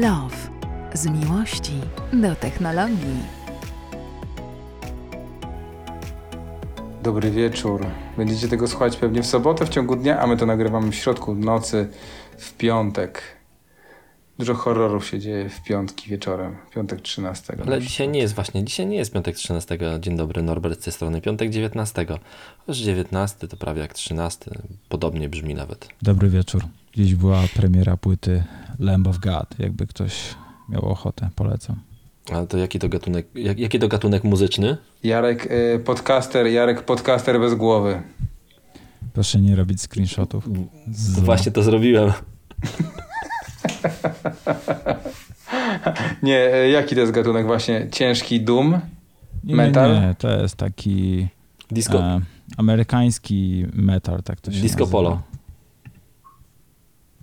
Love. Z miłości do technologii. Dobry wieczór. Będziecie tego słuchać pewnie w sobotę w ciągu dnia, a my to nagrywamy w środku nocy w piątek. Dużo horrorów się dzieje w piątki wieczorem, piątek 13. Ale dzisiaj nie jest właśnie, dzisiaj nie jest piątek 13. Dzień dobry, Norbert z tej strony. Piątek 19. Chociaż 19 to prawie jak 13. Podobnie brzmi nawet. Dobry wieczór. Dziś była premiera płyty Lamb of God. Jakby ktoś miał ochotę, polecam. Ale to jaki to gatunek, jak, jaki to gatunek muzyczny? Jarek y, podcaster, Jarek podcaster bez głowy. Proszę nie robić screenshotów. Z... Właśnie to zrobiłem. Nie, y, jaki to jest gatunek właśnie? Ciężki doom? Nie, metal? Nie, to jest taki Disco. e, amerykański metal, tak to się Disco nazywa. polo.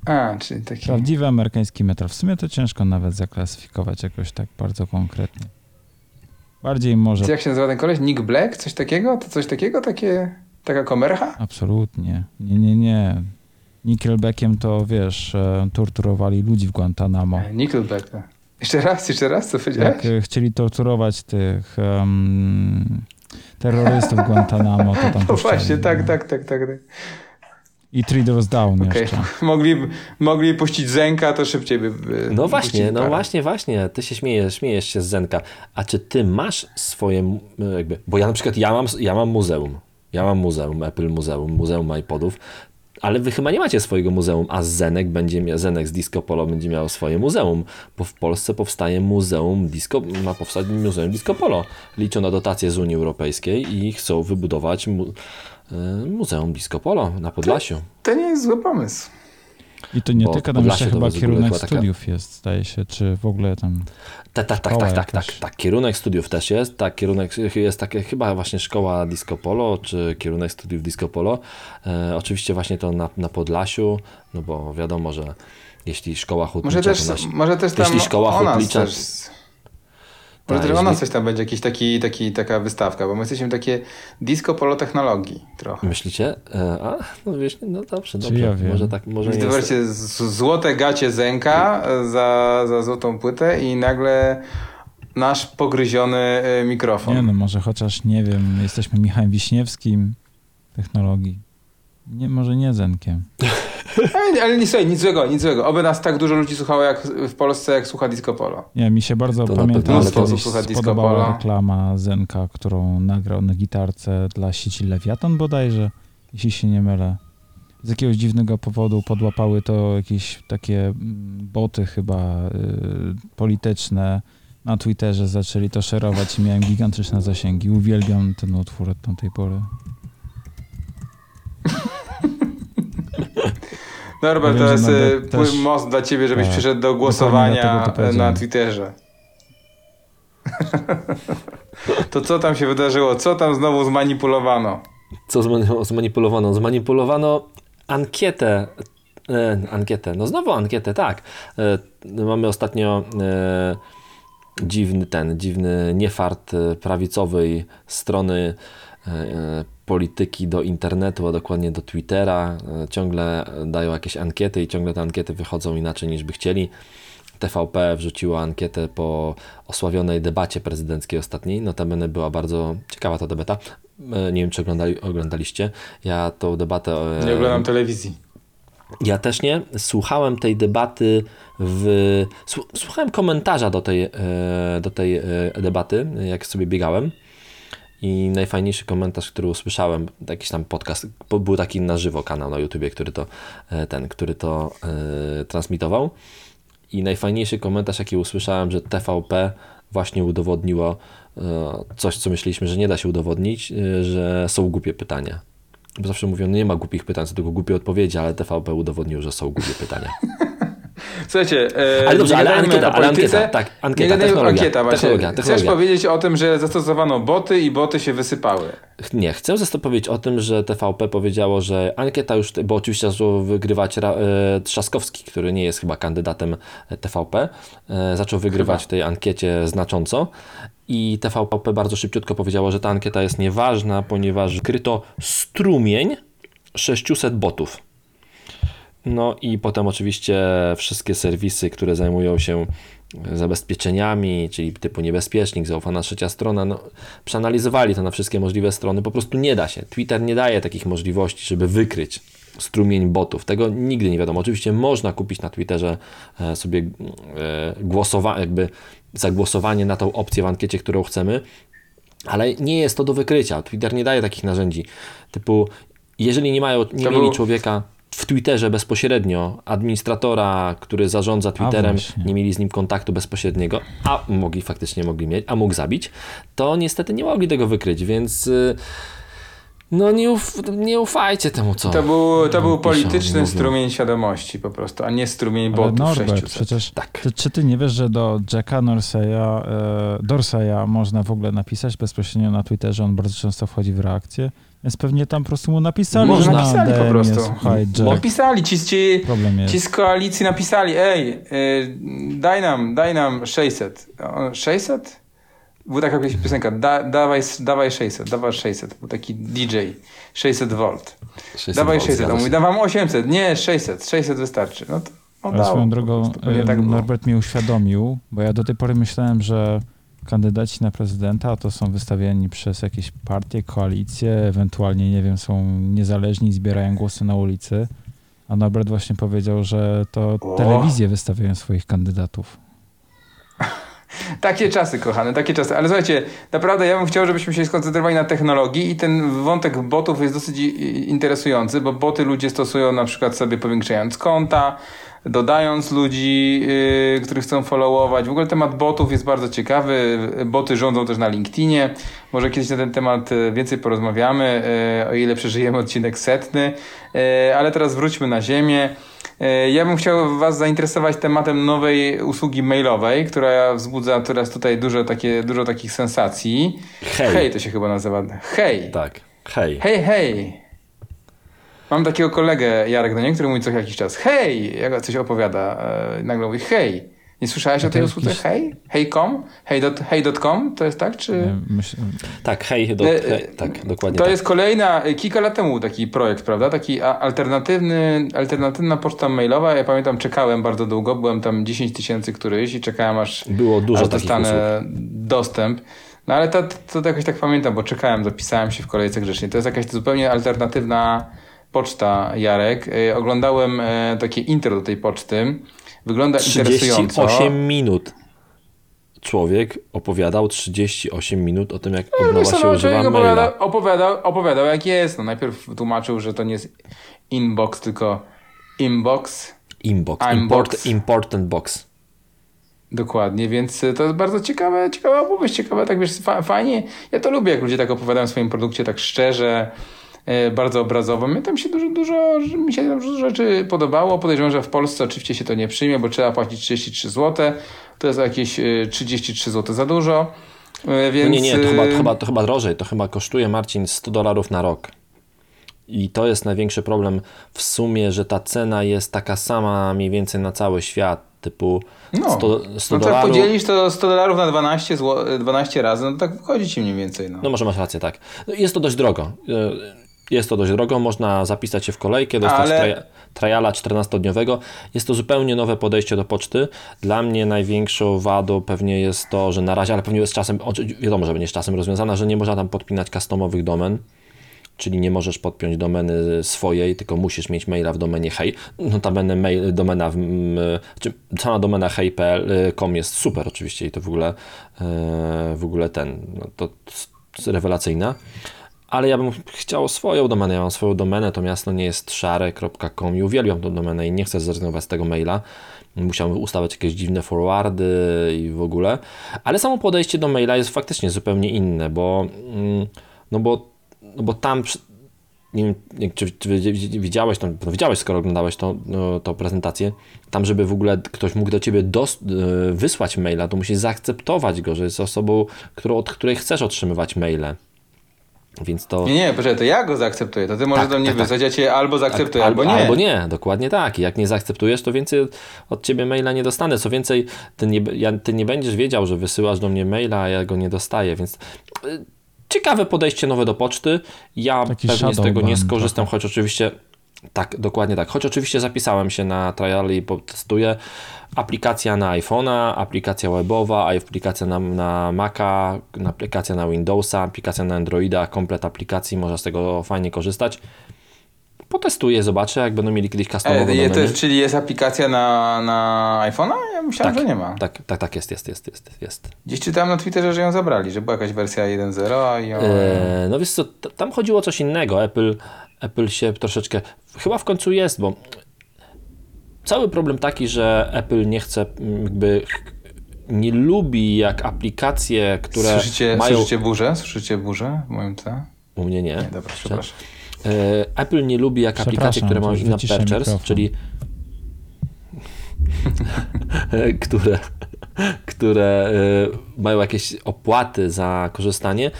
A, czyli taki... Prawdziwy amerykański metal. W sumie to ciężko nawet zaklasyfikować jakoś tak bardzo konkretnie. Bardziej może... Jak się nazywa ten koleś? Nick Black? Coś takiego? To coś takiego? Takie... Taka komercha? Absolutnie. Nie, nie, nie. Nickelbackiem to, wiesz, e, torturowali ludzi w Guantanamo. Nickelback. no. Jeszcze raz, jeszcze raz, co powiedziałeś? Jak e, chcieli torturować tych em, terrorystów w Guantanamo, to tam No właśnie, tak, no. tak, tak, tak. I Three Doors Down Okej, jeszcze. mogli, mogli puścić Zenka, to szybciej by... by No właśnie, no parę. właśnie, właśnie. Ty się śmiejesz, śmiejesz się z Zenka. A czy ty masz swoje, m- jakby, bo ja na przykład, ja mam, ja mam muzeum. Ja mam muzeum, Apple Muzeum, Muzeum iPodów, ale wy chyba nie macie swojego muzeum, a Zenek będzie miał, Zenek z Disco Polo będzie miał swoje muzeum, bo w Polsce powstaje muzeum Disco, ma powstać Muzeum Disco Polo. Liczą na dotacje z Unii Europejskiej i chcą wybudować mu, Muzeum Disco Polo na Podlasiu. To nie jest zły pomysł. I to nie Bo tylko, tam Podlasie jeszcze to chyba kierunek była taka- studiów jest, zdaje się, czy w ogóle tam... Tak, tak, tak, Szkoła tak, tak, tak, tak. Kierunek studiów też jest. Tak, kierunek jest takie chyba właśnie szkoła disco polo, czy kierunek studiów disco polo. E, oczywiście właśnie to na, na Podlasiu, no bo wiadomo, że jeśli szkoła hutnicza, Może też, to nasi... może też tam jeśli szkoła ona hutnicza- też... Może też ona jeżeli- coś tam będzie, jakiś taki, taki, taka wystawka, bo my jesteśmy takie disco polo technologii trochę. Myślicie? E, a, no wiesz, no dobrze, dobrze. ja wiem. Może tak, może jest. Złote gacie Zenka za, za złotą płytę i nagle nasz pogryziony e, mikrofon. Nie no, może chociaż, nie wiem, jesteśmy Michałem Wiśniewskim technologii. Nie, może nie Zenkiem. Ale, ale nie, słuchaj, nic złego, nic złego. Oby nas tak dużo ludzi słuchało jak w Polsce, jak słucha disco polo. Nie, mi się bardzo To pamiętam, że to kiedyś spodobała polo. reklama Zenka, którą nagrał na gitarce dla sieci Lewiatan bodajże, jeśli się nie mylę. Z jakiegoś dziwnego powodu podłapały to jakieś takie mm, boty chyba y, polityczne na Twitterze, zaczęli to szerować i miałem gigantyczne zasięgi. Uwielbiam ten utwór od tamtej pory. Norbert, Wiem, to jest e, też- mój most dla ciebie, żebyś Tak. przyszedł do głosowania na powiedziałem. Twitterze. To co tam się wydarzyło? Co tam znowu zmanipulowano? Co zmani- zmanipulowano? Zmanipulowano ankietę. E, ankietę. No znowu ankietę, tak. E, mamy ostatnio e, dziwny ten, dziwny niefart e, prawicowej strony e, e, polityki do internetu, a dokładnie do Twittera. E, ciągle dają jakieś ankiety i ciągle te ankiety wychodzą inaczej niż by chcieli. TVP wrzuciła ankietę po osławionej debacie prezydenckiej ostatniej. Notabene była bardzo ciekawa ta debata. E, Nie wiem, czy oglądali, oglądaliście. Ja tą debatę. e, Nie oglądam telewizji. ja też nie. Słuchałem tej debaty w. słu- Słuchałem komentarza do tej, do tej debaty, jak sobie biegałem. I najfajniejszy komentarz, który usłyszałem, jakiś tam podcast, był taki na żywo kanał na YouTubie, który to, e, ten, który to e, transmitował. I najfajniejszy komentarz, jaki usłyszałem, że TVP właśnie udowodniło e, coś, co myśleliśmy, że nie da się udowodnić, e, że są głupie pytania. Bo zawsze mówią, no nie ma głupich pytań, są tylko głupie odpowiedzi, ale TVP udowodnił, że są głupie pytania. Słuchajcie, e, Ale dobrze, ale ankieta, ale ankieta, tak, ankieta, nie technologia, ankieta, właśnie. technologia, Chcesz technologia. powiedzieć o tym, że zastosowano boty i boty się wysypały. Nie, chcę powiedzieć o tym, że TVP powiedziało, że ankieta już, bo oczywiście zaczął wygrywać e, Trzaskowski, który nie jest chyba kandydatem TVP, e, zaczął wygrywać Chyba. w tej ankiecie znacząco i TVP bardzo szybciutko powiedziało, że ta ankieta jest nieważna, ponieważ kryto strumień 600 botów. No i potem oczywiście wszystkie serwisy, które zajmują się zabezpieczeniami, czyli typu niebezpiecznik, zaufana trzecia strona, no, przeanalizowali to na wszystkie możliwe strony. Po prostu nie da się. Twitter nie daje takich możliwości, żeby wykryć strumień botów. Tego nigdy nie wiadomo. Oczywiście można kupić na Twitterze e, sobie e, głosowanie, jakby zagłosowanie na tą opcję w ankiecie, którą chcemy, ale nie jest to do wykrycia. Twitter nie daje takich narzędzi. Typu, jeżeli nie mają, nie To mieli był- człowieka w Twitterze bezpośrednio, administratora, który zarządza Twitterem, nie mieli z nim kontaktu bezpośredniego, a mogli faktycznie mogli mieć, a mógł zabić, to niestety nie mogli tego wykryć, więc y, no nie, uf, nie ufajcie temu, co To był, to był polityczny strumień świadomości po prostu, a nie strumień Ale botów Norbert, 600. przecież Tak. ty, czy ty nie wiesz, że do Jacka Norseya, e, Dorseya można w ogóle napisać bezpośrednio na Twitterze, on bardzo często wchodzi w reakcję, więc pewnie tam po prostu mu napisali, Można. że na Napisali po DM-ie, prostu. słuchaj, Bo Jack, Napisali ci, ci, ci z koalicji napisali, ej, y, daj nam, daj nam 600. O, 600? Była taka jakaś piosenka, da, dawaj, dawaj 600, dawaj 600. Był taki DJ, 600 V. 600 Dawaj volt, 600, zgadza on mówi, dawam 800, nie 600, 600 wystarczy. No to no Ale dało swoją drogą tak było. Norbert mi uświadomił, bo ja do tej pory myślałem, że kandydaci na prezydenta to są wystawiani przez jakieś partie, koalicje, ewentualnie, nie wiem, są niezależni, zbierają głosy na ulicy. A Norbert właśnie powiedział, że to O. telewizje wystawiają swoich kandydatów. Takie czasy, kochane, takie czasy. Ale słuchajcie, naprawdę ja bym chciał, żebyśmy się skoncentrowali na technologii i ten wątek botów jest dosyć interesujący, bo boty ludzie stosują na przykład sobie powiększając konta, dodając ludzi, yy, których chcą followować. W ogóle temat botów jest bardzo ciekawy. Boty rządzą też na LinkedInie. Może kiedyś na ten temat y, więcej porozmawiamy, yy, o ile przeżyjemy odcinek setny. Yy, ale teraz wróćmy na ziemię. E, Ja bym chciał Was zainteresować tematem nowej usługi mailowej, która wzbudza teraz tutaj dużo, takie, dużo takich sensacji. Hej. Hej to się chyba nazywa. Hej. Tak. Hej. Hej, hej. Mam takiego kolegę, Jarek, no nie, który mówi co jakiś czas. Hej! Jak coś opowiada. E, nagle mówi hej. Nie słyszałeś o tej usłudze jakiś- hej? Hej.com? Hej Hej.com? To jest tak, czy... Nie, Myśl, Tak, hej, do, E, hej tak, dokładnie To tak. jest kolejna, kilka lat temu taki projekt, prawda? Taki alternatywny, alternatywna poczta mailowa. Ja pamiętam, czekałem bardzo długo, byłem tam 10 tysięcy któryś i czekałem aż, Było dużo aż dostanę dostęp. No ale to, to, to jakoś tak pamiętam, bo czekałem, zapisałem się w kolejce grzecznie. To jest jakaś zupełnie alternatywna poczta, Jarek. E, oglądałem e, takie intro do tej poczty. Wygląda interesująco. 38 minut. Człowiek opowiadał 38 minut o tym, jak No, się no, używa maila. opowiadał, opowiadał, jak jest. No, najpierw tłumaczył, że to nie jest inbox, tylko inbox. Inbox. I'm Import, box. important box. Dokładnie, więc to jest bardzo ciekawe, ciekawa opowieść, ciekawe, tak wiesz, fa fajnie. Ja to lubię, jak ludzie tak opowiadają o swoim produkcie tak szczerze, bardzo obrazowo. Mnie tam się dużo, dużo, mi się tam dużo rzeczy podobało. Podejrzewam, że w Polsce oczywiście się to nie przyjmie, bo trzeba płacić 33 zł. To jest jakieś y, 33 zł za dużo. Więc, No nie, nie, to chyba, to, chyba, to chyba drożej. To chyba kosztuje, Marcin, 100 dolarów na rok. I to jest największy problem w sumie, że ta cena jest taka sama mniej więcej na cały świat. Typu No, 100, 100 no to jak dolarów. podzielisz to 100 dolarów na 12, zło- 12 razy, no tak wychodzi ci mniej więcej. No. No może masz rację, tak. No, Jest to dość drogo. Y, Jest to dość drogo, można zapisać się w kolejkę, dostać Ale- triala 14-dniowego. Jest to zupełnie nowe podejście do poczty. Dla mnie największą wadą pewnie jest to, że na razie, ale pewnie z czasem, wiadomo, że będzie z czasem rozwiązana, że nie można tam podpinać customowych domen. Czyli nie możesz podpiąć domeny swojej, tylko musisz mieć maila w domenie hej. Notabene mail, domena, w, czy sama domena hej.pl.com jest super oczywiście i to w ogóle, e, w ogóle ten, no to jest rewelacyjna. Ale ja bym chciał swoją domenę. Ja mam swoją domenę, to miasto nie jest szare.com i uwielbiam tą domenę i nie chcę zrezygnować z tego maila. Musiałem ustawiać jakieś dziwne forwardy i w ogóle. Ale samo podejście do maila jest faktycznie zupełnie inne, bo, mm, no bo, no bo tam nie wiem, czy, czy wi- widziałeś, to, no widziałeś, skoro oglądałeś to, no, tą prezentację, tam, żeby w ogóle ktoś mógł do ciebie dos, y, wysłać maila, to musisz zaakceptować go, że jest osobą, którą, od której chcesz otrzymywać maile. Więc to. Nie, nie, poczekaj, to ja go zaakceptuję. To ty możesz Tak, do mnie tak, tak. wysłać, ja cię albo zaakceptuję, Tak, albo nie. Albo nie, dokładnie tak. I Jak nie zaakceptujesz, to więcej od ciebie maila nie dostanę. Co więcej, ty nie, ja, ty nie będziesz wiedział, że wysyłasz do mnie maila, a ja go nie dostaję, więc y, ciekawe podejście nowe do poczty. Ja Taki pewnie z tego nie skorzystam, choć oczywiście Tak, dokładnie tak. Choć oczywiście zapisałem się na trial i testuję. Aplikacja na iPhone'a, aplikacja webowa, aplikacja na, na Maca, aplikacja na Windowsa, aplikacja na Androida, komplet aplikacji, można z tego fajnie korzystać. Potestuję, zobaczę, jak będą mieli kiedyś customowe E, domeny. czyli jest aplikacja na, na iPhone'a? Ja myślałem, że nie ma. Tak, tak, tak, jest, jest, jest, jest, jest. Gdzieś czytałem na Twitterze, że ją zabrali, że była jakaś wersja 1.0, a ją... E, no wiesz co, tam chodziło o coś innego. Apple, Apple się troszeczkę, chyba w końcu jest, bo cały problem taki, że Apple nie chce mm, jakby nie lubi jak aplikacje, które Słyszycie, mają... słyszycie burzę? Słyszycie burzę w moim tle? U mnie nie. Nie, dobra, przepraszam. E, Apple nie lubi jak aplikacje, które mają wyciszę purchase, mikrofon. czyli które, które e, mają jakieś opłaty za korzystanie.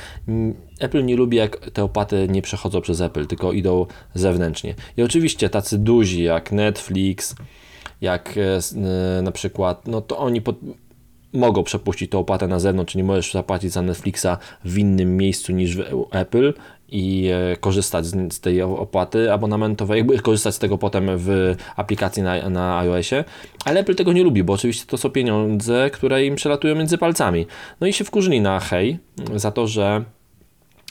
Apple nie lubi, jak te opłaty nie przechodzą przez Apple, tylko idą zewnętrznie. I oczywiście tacy duzi jak Netflix, jak e, e, na przykład, no to oni pod, mogą przepuścić tą opłatę na zewnątrz, czyli możesz zapłacić za Netflixa w innym miejscu niż Apple i e, korzystać z, tej opłaty abonamentowej, jakby korzystać z tego potem w aplikacji na, na iOSie, ale Apple tego nie lubi, bo oczywiście to są pieniądze, które im przelatują między palcami. No i się wkurzyli na hej za to, że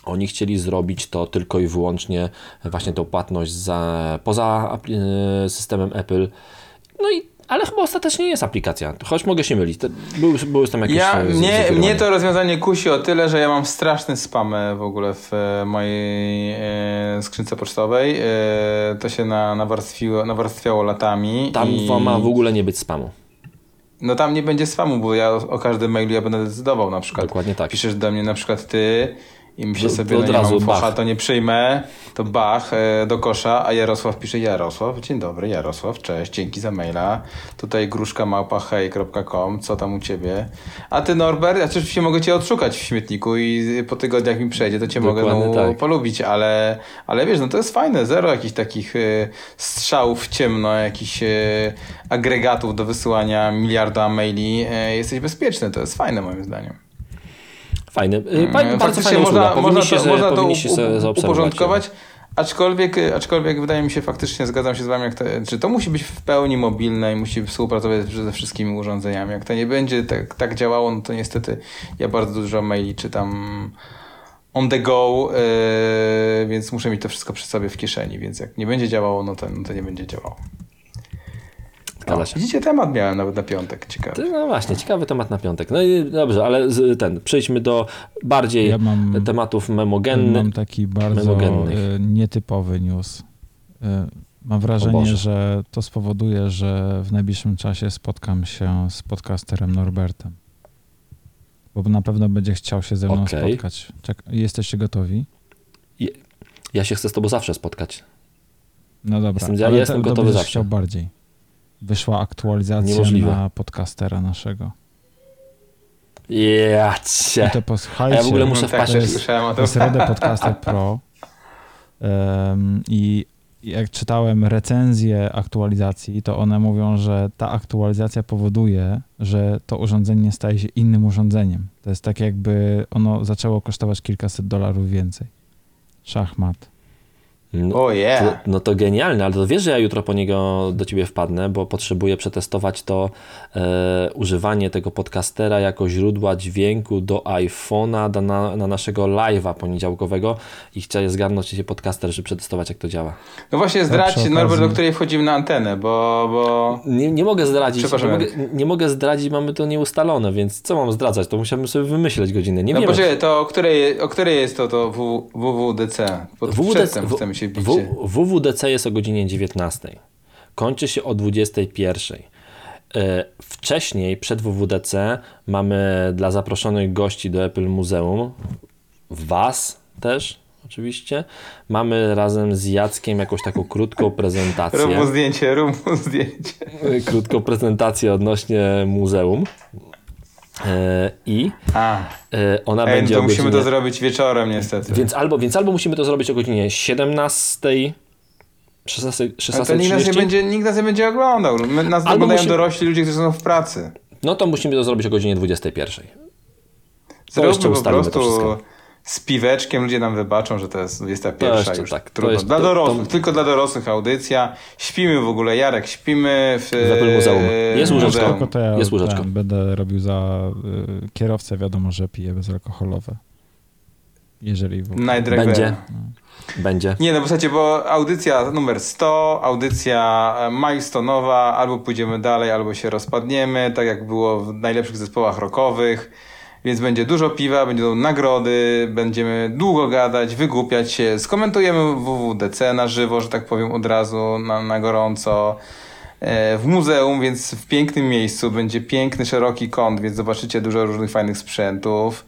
oni chcieli zrobić to tylko i wyłącznie właśnie tą płatność za, poza e, systemem Apple. No i ale chyba ostatecznie jest aplikacja, choć mogę się mylić. Były, były tam jakieś Ja, e, mnie, mnie to rozwiązanie kusi o tyle, że ja mam straszny spam e, w ogóle w e, mojej skrzynce pocztowej. To się na, nawarstwiło, nawarstwiało latami. Tam i... ma w ogóle nie być spamu. No tam nie będzie spamu, bo ja o, o każdym mailu ja będę decydował na przykład. Dokładnie tak. Piszesz do mnie na przykład ty i myślę To- sobie, to no od razu focha, to nie przyjmę, to bach e, do kosza, a Jarosław pisze Jarosław, dzień dobry Jarosław, cześć, dzięki za maila, tutaj gruszka małpa hej.com, co tam u ciebie? A ty Norbert, ja oczywiście mogę cię odszukać w śmietniku i po tygodniach mi przejdzie, to cię mogę Dokładnie no, tak. polubić, ale, ale wiesz, no to jest fajne, zero jakichś takich e, strzałów w ciemno, jakichś e, agregatów do wysyłania miliarda maili, e, jesteś bezpieczny, to jest fajne moim zdaniem. Fajne. Y, Mm, Bardzo Faktycznie fajna usługa. można, można to, można to u- uporządkować, aczkolwiek, aczkolwiek wydaje mi się faktycznie, zgadzam się z wami, jak to, czy to musi być w pełni mobilne i musi współpracować ze wszystkimi urządzeniami. Jak to nie będzie tak, tak działało, no to niestety ja bardzo dużo maili czytam on the go, yy, więc muszę mieć to wszystko przy sobie w kieszeni, więc jak nie będzie działało, no to, no to nie będzie działało. Zgadza się. Widzicie, temat miałem nawet na piątek, ciekawy. No właśnie, ciekawy temat na piątek. No i dobrze, ale z, ten, przejdźmy do bardziej Ja mam- tematów memogennych. Mam taki bardzo y, nietypowy news. Y, Mam wrażenie, że to spowoduje, że w najbliższym czasie spotkam się z podcasterem Norbertem. Bo na pewno będzie chciał się ze mną Okej. spotkać. Czek- jesteście gotowi? Ja się chcę z tobą zawsze spotkać. No dobra. Jestem- ja ale jestem to- to gotowy zawsze. chciał bardziej. Wyszła aktualizacja Niemożliwe. na podcastera naszego. Ja I cię. to posłuchajcie. A ja w ogóle muszę wpaść- jest- słyszałem o To tym. jest Rode Podcaster Pro. Em, I jak czytałem recenzję aktualizacji, to one mówią, że ta aktualizacja powoduje, że to urządzenie staje się innym urządzeniem. To jest tak jakby ono zaczęło kosztować kilkaset dolarów więcej. Szachmat. No, O yeah. to, no to genialne, ale to wiesz, że ja jutro po niego do ciebie wpadnę, bo potrzebuję przetestować to e, używanie tego podcastera jako źródła dźwięku do iPhone'a na, na naszego live'a poniedziałkowego i chciałem zgarnąć się podcaster, żeby przetestować jak to działa. No właśnie zdradź, Norbert, do której wchodzimy na antenę, bo... bo... Nie, nie mogę zdradzić, nie Przepraszam, mogę, nie mogę zdradzić, mamy to nieustalone, więc co mam zdradzać? To musiałbym sobie wymyśleć godzinę. Nie No wiem. poczekaj, to o której, o której jest to, to w, WWDC? Pod przedtem chcemy się bić. W- WWDC jest o godzinie 19. Kończy się o 21. E, Wcześniej, przed WWDC, mamy dla zaproszonych gości do Apple Muzeum, Was też oczywiście, mamy razem z Jackiem jakąś taką krótką prezentację. Rób mu zdjęcie, rób mu zdjęcie. Krótką prezentację odnośnie muzeum. E, I e, ona Ej, no będzie to musimy godzinie... to zrobić wieczorem niestety. Więc albo, więc albo musimy to zrobić o godzinie 17, 16, Ale to nikt nas, nie 16.30, będzie, nikt nas nie będzie oglądał. My, nas Albo oglądają musimy- dorośli ludzie, którzy są w pracy. no to musimy to zrobić o godzinie 21. To Zróbmy po prostu wszystko. Z piweczkiem, ludzie nam wybaczą, że to jest 21 jeszcze już tak, to trudno. jest- dla to- dorosłych, to- tylko dla dorosłych audycja. Śpimy w ogóle, Jarek, śpimy w, Muzeum. Jest łóżeczko. muzeum. Tylko to ja Jest łóżeczko. ten, będę robił za y, kierowcę, wiadomo, że piję bezalkoholowe. Jeżeli w ogóle. Będzie. Będzie. Nie, no w zasadzie, bo audycja numer 100, audycja e, milestone'owa, albo pójdziemy dalej, albo się rozpadniemy, tak jak było w najlepszych zespołach rockowych. Więc będzie dużo piwa, będą nagrody, będziemy długo gadać, wygłupiać się, skomentujemy WWDC na żywo, że tak powiem, od razu, na, na gorąco. E, W muzeum, więc w pięknym miejscu, będzie piękny, szeroki kąt, więc zobaczycie dużo różnych fajnych sprzętów.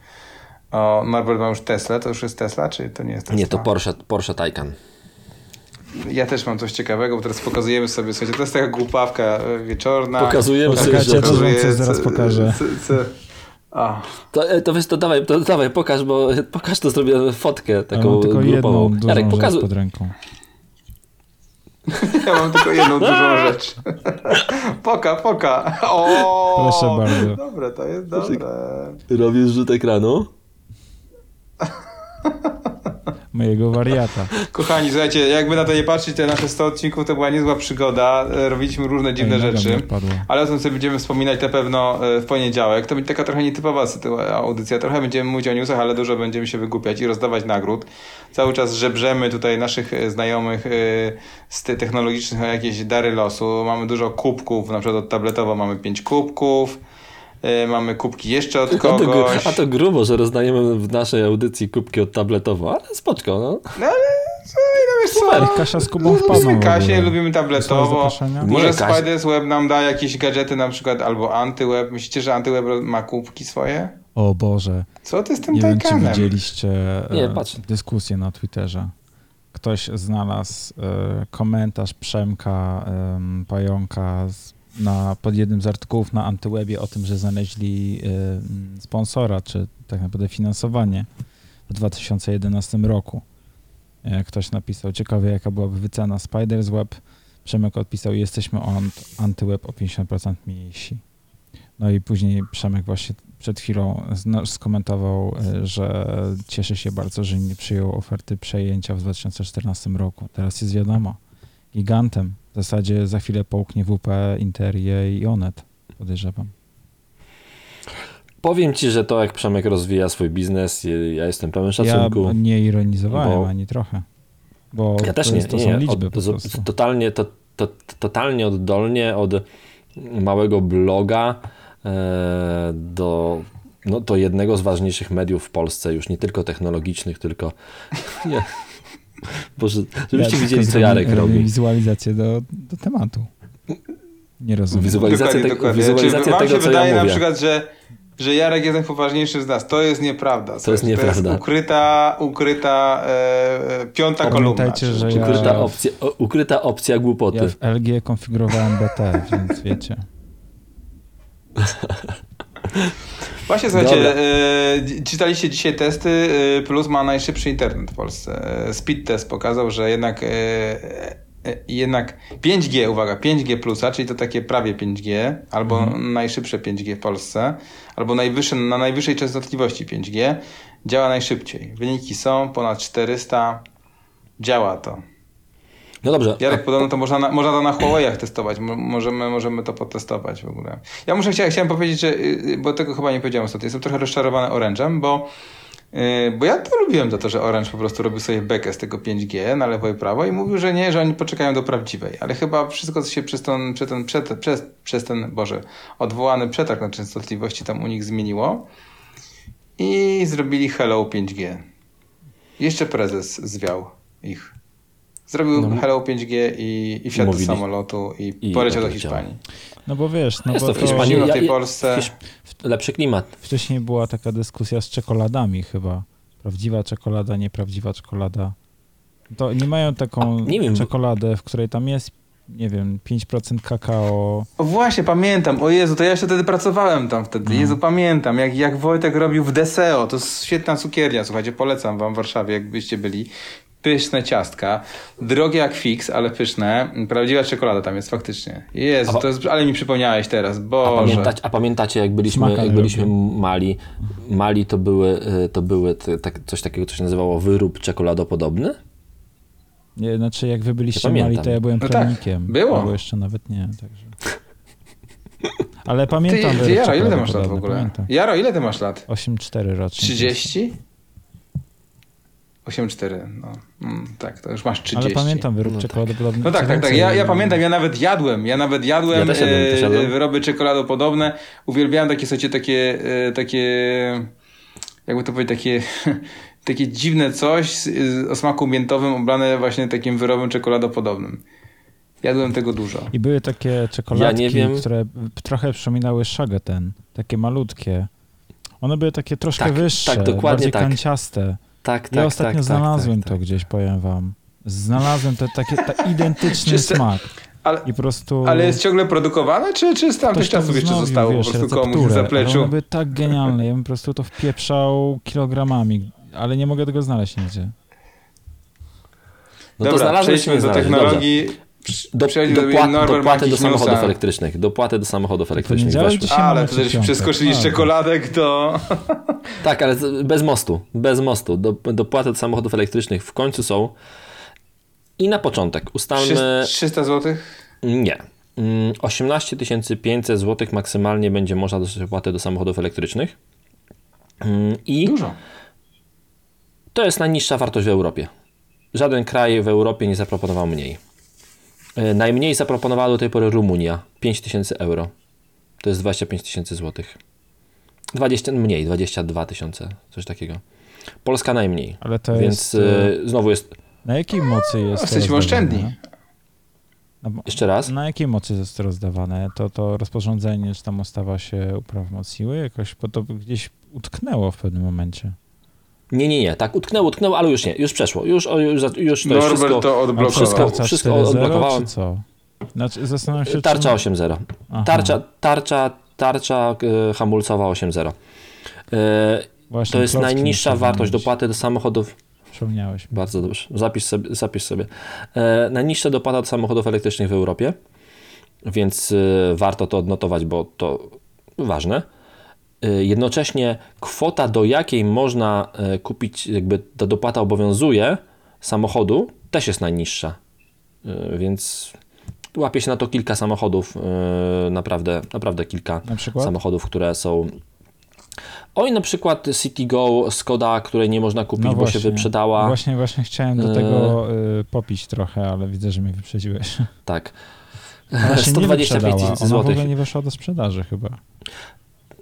O, Norbert ma już Tesla, to już jest Tesla, czy to nie jest Tesla? Nie, to Porsche, Porsche Taycan. Ja też mam coś ciekawego, bo teraz pokazujemy sobie, słuchajcie, to jest taka głupawka e, wieczorna. Pokazujemy sobie rzeczy. to Pokazuję, więcej zaraz co- pokażę. co- co- To, e, to wiesz, to dawaj, to dawaj, pokaż, bo pokaż to zrobię fotkę Ja taką mam tylko grupową. jedną dużą Jarek, pokazuj. pod ręką. ja mam tylko jedną dużą rzecz. Poka, poka. O, Proszę bardzo. Dobre, to jest dobre. Robisz rzut ekranu? Mojego wariata. Kochani, słuchajcie, jakby na to nie patrzeć, te nasze 100 odcinków to była niezła przygoda. E, Robiliśmy różne dziwne Ej, rzeczy. Ale o tym sobie będziemy wspominać na pewno e, w poniedziałek. To będzie taka trochę nietypowa sytuacja, audycja. Trochę będziemy mówić o newsach, ale dużo będziemy się wygłupiać i rozdawać nagród. Cały czas żebrzemy tutaj naszych e, znajomych z technologicznych o jakieś dary losu. Mamy dużo kubków, na przykład od tabletowo mamy 5 kubków. E, Mamy kubki jeszcze od A to, gru- kogoś. a to grubo, że rozdajemy w naszej audycji kubki od tabletowo, ale spoczko, no. No ale co, no wiesz co? Ej, Kasia z Kubą wpadną Lubimy Kasię, lubimy tabletowo. Nie, Może Spiders Web nam da jakieś gadżety na przykład, albo AntyWeb. Myślicie, że AntyWeb ma kubki swoje? O Boże. Co ty z tym Nie wiem, czy widzieliście Nie, e, patrz. dyskusję na Twitterze. Ktoś znalazł e, komentarz Przemka em, Pająka z, na, pod jednym z artykułów na Antywebie o tym, że znaleźli m, sponsora, czy tak naprawdę finansowanie w 2011 roku. E, Ktoś napisał, ciekawe jaka byłaby wycena Spiders Web. Przemek odpisał, jesteśmy on, Antyweb o 50% mniejsi. No i później Przemek właśnie przed chwilą skomentował, e, że cieszy się bardzo, że nie przyjął oferty przejęcia w 2014 roku. Teraz jest wiadomo, gigantem. W zasadzie za chwilę połknie WP, Interię i Onet, podejrzewam. Powiem ci, że to jak Przemek rozwija swój biznes, ja jestem pełen Ja szacunku. nie ironizowałem Bo- ani trochę. Bo Ja też nie, to nie, liczby Od, totalnie, to, to, totalnie oddolnie od małego bloga e, do, no, do jednego z ważniejszych mediów w Polsce, już nie tylko technologicznych, tylko. Boże, żebyście Ja widzieli, co Jarek robi. Wizualizację do, do tematu. Nie rozumiem. Wizualizacja Dokładnie, tego- dokładnie. wizualizacja Czy wam tego, się co ja wydaje na mówię. przykład, że, że Jarek jest najpoważniejszy z nas? To jest nieprawda. To jest nieprawda. To jest ukryta, ukryta e, e, piąta kolumna. Pamiętajcie, że ja- Ukryta opcja, ukryta opcja głupoty. Ja w LG konfigurowałem BT, więc wiecie. Właśnie słuchajcie, Dobra. e, czytaliście dzisiaj testy, e, Plus ma najszybszy internet w Polsce. E, Speed test pokazał, że jednak, jednak 5G, uwaga, 5G Plusa, czyli to takie prawie 5G, albo Mhm. najszybsze 5G w Polsce, albo najwyższe, na najwyższej częstotliwości 5G, działa najszybciej. Wyniki są ponad 400, działa to. No dobrze, Jarek, podobno to można, na, można to na Huawei'ach testować. Mo- Możemy, możemy to potestować w ogóle. Ja muszę chciałem, chciałem powiedzieć, że, y, bo tego chyba nie powiedziałem ostatnio, jestem trochę rozczarowany Orange'em, bo, y, bo ja to lubiłem za to, że Orange po prostu robił sobie bekę z tego 5G na lewo i prawo i mówił, że nie, że oni poczekają do prawdziwej. Ale chyba wszystko co się przez ten, przez ten, przez, przez ten Boże, odwołany przetarg na częstotliwości tam u nich zmieniło i zrobili Hello 5G. Jeszcze prezes zwiał ich. Zrobił No. Hello 5G i, i wsiadł Mówili. do samolotu i, I poleciał do. Hiszpanii. No bo wiesz, no jest bo to w to Hiszpanii. tej Ja- ja- Polsce. lepszy klimat. wcześniej była taka dyskusja z czekoladami chyba. Prawdziwa czekolada, nieprawdziwa czekolada. To nie mają taką A, nie wiem. czekoladę, w której tam jest, nie wiem, 5% kakao. O właśnie, pamiętam. O Jezu, to ja jeszcze wtedy pracowałem tam wtedy. Mhm. Jezu, pamiętam. Jak, jak Wojtek robił w Deseo. To jest świetna cukiernia, słuchajcie, polecam wam w Warszawie, jakbyście byli. Pyszne ciastka. Drogie jak fix, ale pyszne. Prawdziwa czekolada tam jest faktycznie. Jezu, A- to jest, ale mi przypomniałeś teraz, A, Boże. pamiętać, a pamiętacie, jak byliśmy, Smaka jak byliśmy robię. mali, mali to były, y, to były te, tak, coś takiego, co się nazywało wyrób czekoladopodobny? Nie, znaczy jak wy byliście Ja mali, pamiętam. to ja byłem No tak, plemikiem. było. Albo jeszcze nawet nie, także... Ale pamiętam Ty, ty Jaro, ile ty masz lat w ogóle? Pamiętam. Jaro, ile ty masz lat? 8-4 rocznie. 30? 8,4, no. Mm, tak, to już masz 30. Ale pamiętam wyrób No tak. czekoladopodobny. No tak, Co tak, tak. więcej, Ja, ja pamiętam, ja nawet jadłem. Ja nawet jadłem, Ja też jadłem, e, też jadłem. wyroby czekoladopodobne. Uwielbiałem takie, słuchajcie, takie, e, takie, jakby to powiedzieć, takie, takie dziwne coś o smaku miętowym oblane właśnie takim wyrobem czekoladopodobnym. Jadłem tego dużo. I były takie czekoladki, Ja które trochę przypominały ten, takie malutkie. One były takie troszkę Tak, wyższe, tak, dokładnie bardziej tak. kanciaste. Tak, tak, Ja ostatnio tak, znalazłem tak, to tak. gdzieś, powiem wam. Znalazłem to takie ta identyczny Czyste- smak. Ale, I po prostu... ale jest ciągle produkowane, czy, czy z tamtych czasów jeszcze zostało wiesz, po prostu komuś w zapleczu? one były tak genialne, ja bym po prostu to wpieprzał kilogramami, ale nie mogę tego znaleźć nigdzie. No to Dobra, znalazłeś, przejdźmy nie do znalazłeś. technologii. Do, Przejdź do dopłat, dopłaty do samochodów elektrycznych. Dopłaty do samochodów elektrycznych weszły. ale to piątek. przeskoczyli z czekoladek do... Tak, ale bez mostu. Bez mostu. Do, dopłaty do samochodów elektrycznych w końcu są. I na początek ustalmy... 300 zł? Nie. Mm, 18 500 zł maksymalnie będzie można dostać dopłaty do samochodów elektrycznych. Mm, I Dużo. to jest najniższa wartość w Europie. Żaden kraj w Europie nie zaproponował mniej. E, Najmniej zaproponowała do tej pory Rumunia 5000 euro. To jest 25 tysięcy złotych. 20, mniej, 22 tysiące, coś takiego. Polska najmniej. Ale to Więc jest... e, e, znowu jest. Na jakiej mocy jest Jesteśmy rozdawane? oszczędni. No Na, Jeszcze raz. na jakiej mocy jest to rozdawane? To, to rozporządzenie, czy tam ustawa się uprawomocniły jakoś, bo to gdzieś utknęło w pewnym momencie. Nie, nie, nie. Tak, utknęło, utknęło, ale już nie. Już przeszło. Już, o, już, już to Norbert wszystko. to odblokował. wszystko- wszystko 4.0, odblokowałem. Co? Znaczy, zastanawiam się, Tarcza czy... 8.0. Aha, Tarcza, tarcza, tarcza e, hamulcowa 8.0. E, właśnie, to jest najniższa wartość dopłaty do samochodów. Przypomniałeś. Bardzo dobrze. Zapisz sobie. Zapisz sobie. E, najniższa dopłata do samochodów elektrycznych w Europie, więc warto to odnotować, bo to ważne. E, jednocześnie kwota, do jakiej można e, kupić, jakby ta dopłata obowiązuje samochodu, też jest najniższa. E, więc łapie się na to kilka samochodów, naprawdę, naprawdę kilka Na samochodów, które są. Oj, na przykład City Go, Skoda, której nie można kupić, No bo się wyprzedała. Właśnie, właśnie chciałem do tego y, popić trochę, ale widzę, że mnie wyprzedziłeś. Tak. Ona się nie 125 wyprzedała. tysięcy Ona w ogóle nie weszła do sprzedaży chyba.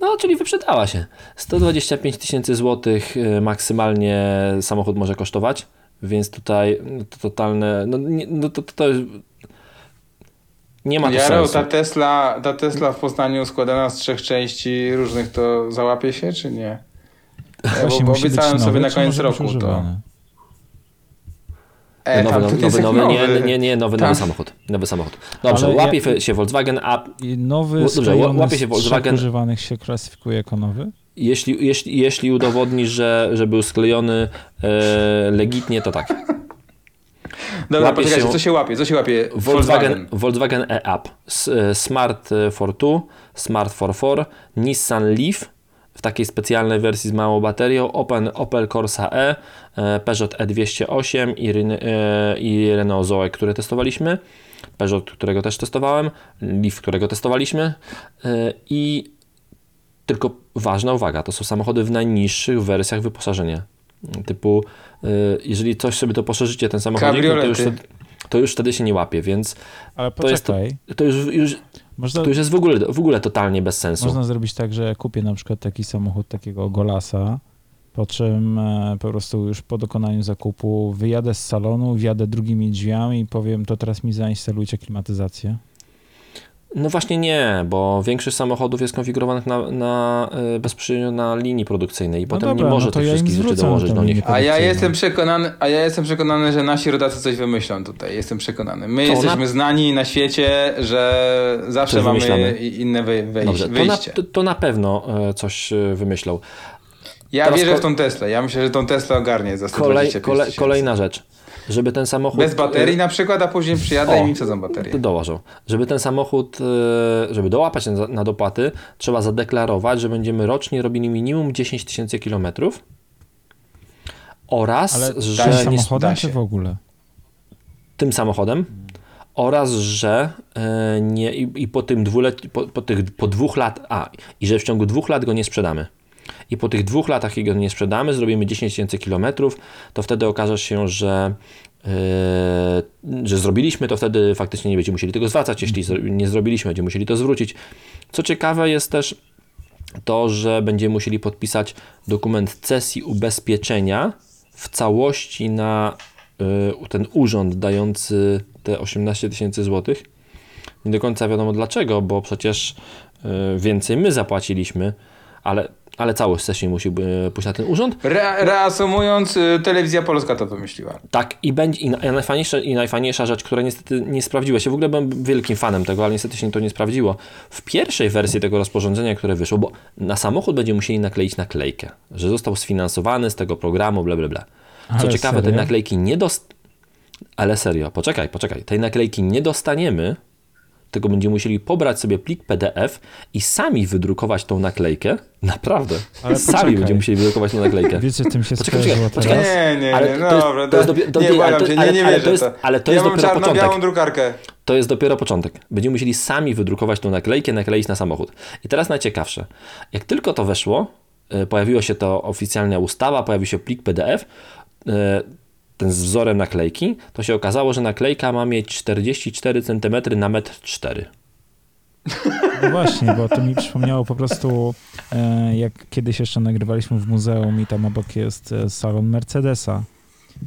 No, czyli wyprzedała się. 125 tysięcy złotych y, maksymalnie samochód może kosztować, więc tutaj no, to totalne. No, nie, no to, to, to jest- nie ma to Jaro, sensu. ta Tesla, ta Tesla w Poznaniu składana z trzech części różnych, to załapie się, czy nie? Ja, bo, bo obiecałem nowy, sobie na koniec roku to. E, nowy, nowy, nowy, nowy, nie, nie, nie, nowy, nowy samochód. Nowy samochód. Dobrze, Ale łapie ja- się Volkswagen, a I nowy Dobrze, łapie się Volkswagen. używanych się klasyfikuje jako nowy? jeśli, jeśli, jeśli udowodnisz, że, że był sklejony e, legitnie, to tak. Dobra, łapie poczekajcie, się- co się łapie? Co się łapie? Volkswagen, Volkswagen E-Up, e, Smart for 2, Smart for 4, Nissan Leaf w takiej specjalnej wersji z małą baterią, Opel, Opel Corsa E, e, Peugeot E208 i, e, i Renault Zoe, które testowaliśmy, Peugeot, którego też testowałem, Leaf, którego testowaliśmy. E, i tylko ważna uwaga, to są samochody w najniższych wersjach wyposażenia. Typu, jeżeli coś sobie to poszerzycie, ten samochodzik, no to już, to już wtedy się nie łapie, więc Ale To jest to- to już, już, można, to już jest w ogóle, w ogóle totalnie bez sensu. można zrobić tak, że kupię na przykład taki samochód, takiego Golasa, po czym e, po prostu już po dokonaniu zakupu wyjadę z salonu, wjadę drugimi drzwiami i powiem, to teraz mi zainstalujcie klimatyzację. No właśnie nie, bo większość samochodów jest konfigurowanych na, na, e, bezpośrednio na linii produkcyjnej i potem dobra, nie może no tych ja wszystkich rzeczy dołożyć do nich. A ja jestem przekonany, a ja jestem przekonany, że nasi rodacy coś wymyślą tutaj. Jestem przekonany. My To jesteśmy na- znani na świecie, że zawsze Coś mamy wymyślamy. inne wej- wejś- Dobrze, to na, wyjście. to, to na pewno e, coś e, Ja wymyślą. teraz wierzę w tą Teslę. Ja myślę, że tą Teslę ogarnie za 125 Kolej, kolejna rzecz. Żeby ten samochód... Bez baterii na przykład, a później przyjadę O. i mi co za baterie. dołożą. Żeby ten samochód, e, żeby dołapać na, dopłaty, trzeba zadeklarować, że będziemy rocznie robili minimum 10 tysięcy kilometrów oraz, Ale że tym samochodem czy się. w ogóle? tym samochodem oraz, że e, nie, i, i po tym dwulet, po, po, tych, po dwóch lat, a, i że w ciągu dwóch lat go nie sprzedamy. I po tych dwóch latach, jak go nie sprzedamy, zrobimy 10 tysięcy kilometrów, to wtedy okaże się, że, e, że zrobiliśmy, to wtedy faktycznie nie będziemy musieli tego zwracać. Jeśli nie zrobiliśmy, będziemy musieli to zwrócić. Co ciekawe jest też to, że będziemy musieli podpisać dokument cesji ubezpieczenia w całości na y, ten urząd dający te 18 tysięcy złotych. Nie do końca wiadomo dlaczego, bo przecież y, więcej my zapłaciliśmy, ale, ale całość sesji musi pójść na ten urząd. Re, reasumując, y, telewizja polska to wymyśliła. Tak, i będzie i, na- i, najfajniejsza, i najfajniejsza rzecz, która niestety nie sprawdziła się, w ogóle byłem wielkim fanem tego, ale niestety się to nie sprawdziło. W pierwszej wersji tego rozporządzenia, które wyszło, bo na samochód będziemy musieli nakleić naklejkę, że został sfinansowany z tego programu, bla bla bla. Co Ale ciekawe, tej serio? naklejki nie dost... Ale serio, poczekaj, poczekaj. Tej naklejki nie dostaniemy, tylko będziemy musieli pobrać sobie plik PDF i sami wydrukować tą naklejkę. Naprawdę. Ale sami poczekaj. będziemy musieli wydrukować tą naklejkę. Wiecie, tym się Poczekaj, poczekaj, teraz? poczekaj. Nie, nie, Ale nie, to jest- dobra. to jest dopiero- do- nie, ale- to- ale- nie, nie ale wierzę to jest- ale to ja jest mam dopiero początek. drukarkę. To jest dopiero początek. Będziemy musieli sami wydrukować tą naklejkę, nakleić na samochód. I teraz najciekawsze. Jak tylko to weszło, e, pojawiła się to oficjalna ustawa, pojawił się plik PDF, e, ten z wzorem naklejki, to się okazało, że naklejka ma mieć 44 cm na 1,4 m. No właśnie, bo to mi przypomniało po prostu, e, jak kiedyś jeszcze nagrywaliśmy w muzeum i tam obok jest e, salon Mercedesa,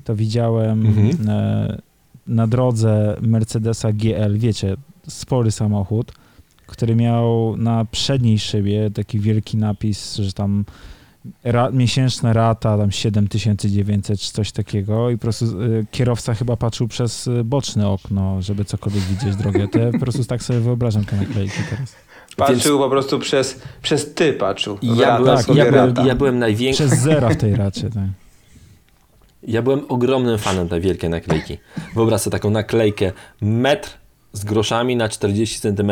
to widziałem Mhm. e, na drodze Mercedesa GL, wiecie, spory samochód, który miał na przedniej szybie taki wielki napis, że tam ra, miesięczna rata, tam 7900 czy coś takiego i po prostu e, kierowca chyba patrzył przez e, boczne okno, żeby cokolwiek widzieć drogę. To ja po prostu tak sobie wyobrażam te naklejki teraz. Patrzył po prostu przez, przez ty patrzył. Ja, rata byłem, sobie ja, byłem, ja byłem największy. Przez zera w tej racie, tak. Ja byłem ogromnym fanem tej wielkiej naklejki. Wyobraź sobie taką naklejkę metr z groszami na 40 cm,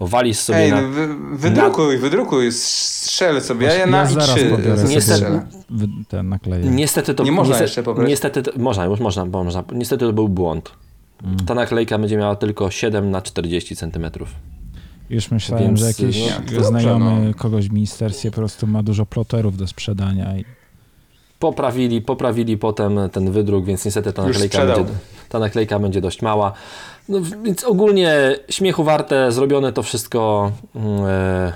walisz sobie Ej, na... no wy, wydrukuj, wydrukuj, strzel sobie. Ja, ja na ja zaraz i3 pobiorę sobie Niestety-. Niestety to Nie można niestety, jeszcze pobrać. Niestety, to, można, już można, bo można. Niestety to był błąd. Mm. Ta naklejka będzie miała tylko 7 na 40 cm. Już myślałem, Więc, że jakiś no, znajomy no. kogoś w ministerstwie po prostu ma dużo ploterów do sprzedania i Poprawili, poprawili potem ten wydruk, więc niestety ta naklejka, będzie, ta naklejka będzie dość mała. No, więc ogólnie śmiechu warte, zrobione to wszystko mm, e,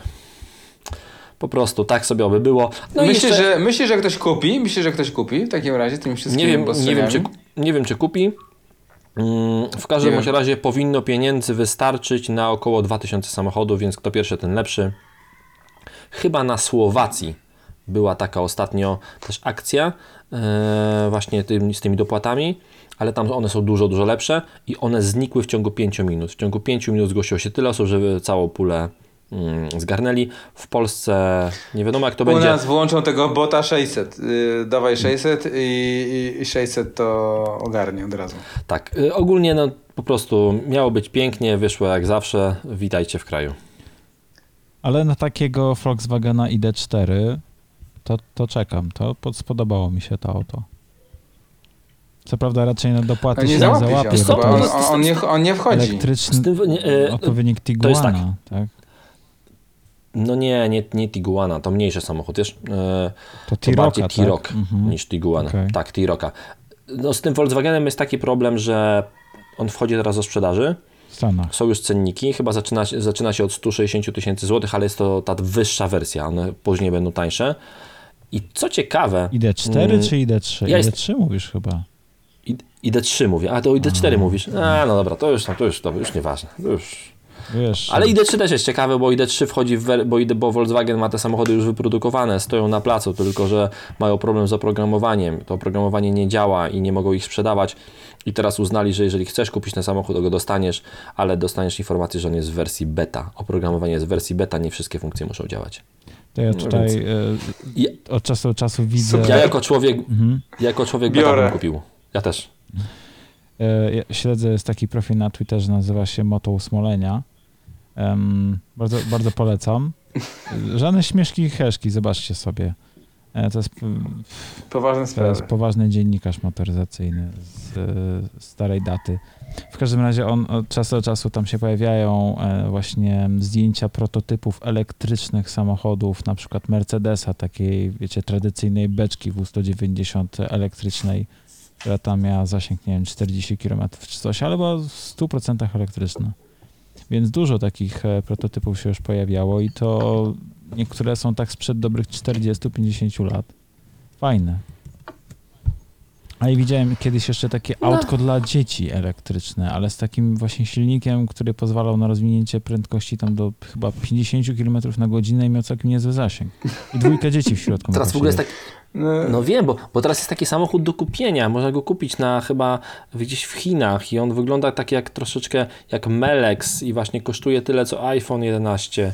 po prostu tak sobie oby było. No myślisz, jeszcze, że, myślisz, że ktoś kupi? Myślisz, że ktoś kupi w takim razie tymi wszystkimi nie wiem, nie wiem, czy, nie wiem, czy kupi. Mm, W każdym razie powinno pieniędzy wystarczyć na około 2000 samochodów, więc kto pierwszy, ten lepszy. Chyba na Słowacji była taka ostatnio też akcja e, właśnie tym, z tymi dopłatami, ale tam one są dużo, dużo lepsze i one znikły w ciągu 5 minut. W ciągu 5 minut zgłosiło się tyle osób, żeby całą pulę mm, zgarnęli. W Polsce nie wiadomo jak to U będzie. nas włączą tego bota 600. Yy, dawaj 600 i, i 600 to ogarnie od razu. Tak, y, ogólnie no po prostu miało być pięknie, wyszło jak zawsze. Witajcie w kraju. Ale na takiego Volkswagena ID4 to, to czekam. To pod, spodobało mi się to auto. Co prawda raczej na dopłaty nie się nie załapie się, bo on, on, nie, on nie wchodzi. elektryczny Z tym, nie, e, odpowiednik tak. Tiguana. tak. No nie, nie, nie Tiguana, to mniejszy samochód, wiesz? E, To to bardziej tak? Mhm. niż Tiguan. Okej. Tak, T-Rocka. No z tym Volkswagenem jest taki problem, że on wchodzi teraz do sprzedaży. Stanach. Są już cenniki, chyba zaczyna, się- zaczyna się od 160 tysięcy złotych, ale jest to ta wyższa wersja, one później będą tańsze. I co ciekawe, ID4 Mm, czy ID3? ja jest- ID3 mówisz chyba. I- ID3 mówię, a to ID4 A. mówisz. A, no dobra, to już, no, to już, to już nieważne. To już. Wiesz, Ale ID3 też jest ciekawe, bo ID3 wchodzi w, bo, ID, bo Volkswagen ma te samochody już wyprodukowane, stoją na placu, tylko że mają problem z oprogramowaniem. To oprogramowanie nie działa i nie mogą ich sprzedawać. I teraz uznali, że jeżeli chcesz kupić ten samochód, to go dostaniesz, ale dostaniesz informację, że on jest w wersji beta. Oprogramowanie jest w wersji beta, nie wszystkie funkcje muszą działać. To ja no tutaj więc- e, od czasu do czasu widzę... Ja jako człowiek, Mhm. jako człowiek Biorę. bym kupił. Ja też. E, ja śledzę, jest taki profil na Twitterze, nazywa się Moto Smolenia. Em, bardzo, bardzo polecam. Żadne śmieszki i heszki, zobaczcie sobie. E, to jest mm, to jest poważny dziennikarz motoryzacyjny z e, starej daty. W każdym razie on od czasu do czasu tam się pojawiają e, właśnie zdjęcia prototypów elektrycznych samochodów, na przykład Mercedesa, takiej, wiecie, tradycyjnej beczki W190 elektrycznej, która tam miała zasięg, nie wiem, 40 km czy coś, ale była w 100% elektryczna. Więc dużo takich prototypów się już pojawiało i to niektóre są tak sprzed dobrych 40-50 lat. Fajne. A i widziałem kiedyś jeszcze takie No. autko dla dzieci elektryczne, ale z takim właśnie silnikiem, który pozwalał na rozwinięcie prędkości tam do chyba 50 km na godzinę i miał całkiem niezły zasięg. I dwójka dzieci w środku. Teraz w ogóle jest tak, No, No wiem, bo, bo teraz jest taki samochód do kupienia. Można go kupić na chyba gdzieś w Chinach i on wygląda tak jak troszeczkę jak Melex i właśnie kosztuje tyle co iPhone 11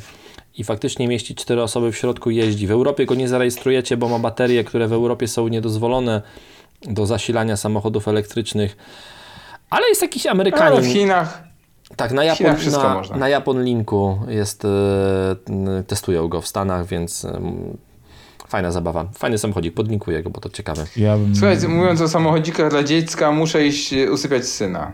i faktycznie mieści cztery osoby w środku jeździ. W Europie go nie zarejestrujecie, bo ma baterie, które w Europie są niedozwolone do zasilania samochodów elektrycznych. Ale jest jakiś ale Amerykanin. w Chinach Tak, na, Japon, na, można. na Japon Linku jest, e, testują go w Stanach, więc em, fajna zabawa. Fajny samochodzik, podlinkuję go, bo to ciekawe. Ja bym... Słuchajcie, mówiąc o samochodzikach dla dziecka, muszę iść e, usypiać syna.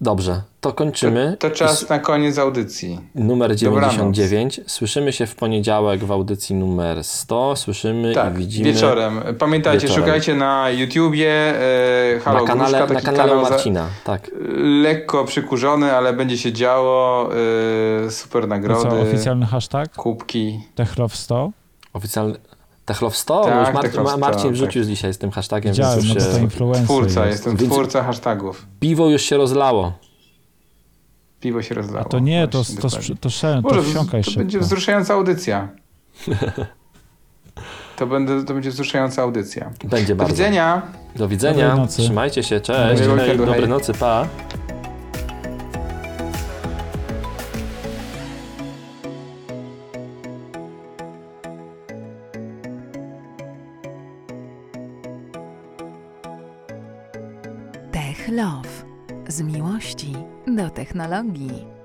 Dobrze, to kończymy. To czas na koniec audycji. Numer Dobranoc. 99. Słyszymy się w poniedziałek w audycji numer 100. Słyszymy Tak, i widzimy wieczorem. Pamiętajcie, Wieczorem. szukajcie na YouTubie e, Halo na kanale, Gruszka, na kanale kanał za- Marcina. Tak. lekko przykurzony, ale będzie się działo. E, super To nagrody, co, oficjalny hashtag? kubki. Techlove 100? Oficjalny. Techlow 100? Tak, no już Mar- Techlow Ma- 100, Marcin tak. wrzucił dzisiaj z tym hashtagiem. Widziałem, więc no już to się, influencer Twórca, jest. jestem Więc- twórca hashtagów. piwo już się rozlało. Piwo się rozlało. A to nie, to, to, to, to, szel- to Może wsiąkaj to szybko. będzie wzruszająca audycja. To, będę, to będzie wzruszająca audycja. Będzie Do bardzo. widzenia. Do widzenia. Dobrej nocy. Trzymajcie się. Cześć. Weekendu, Dobrej hej. nocy. Pa. Technologii.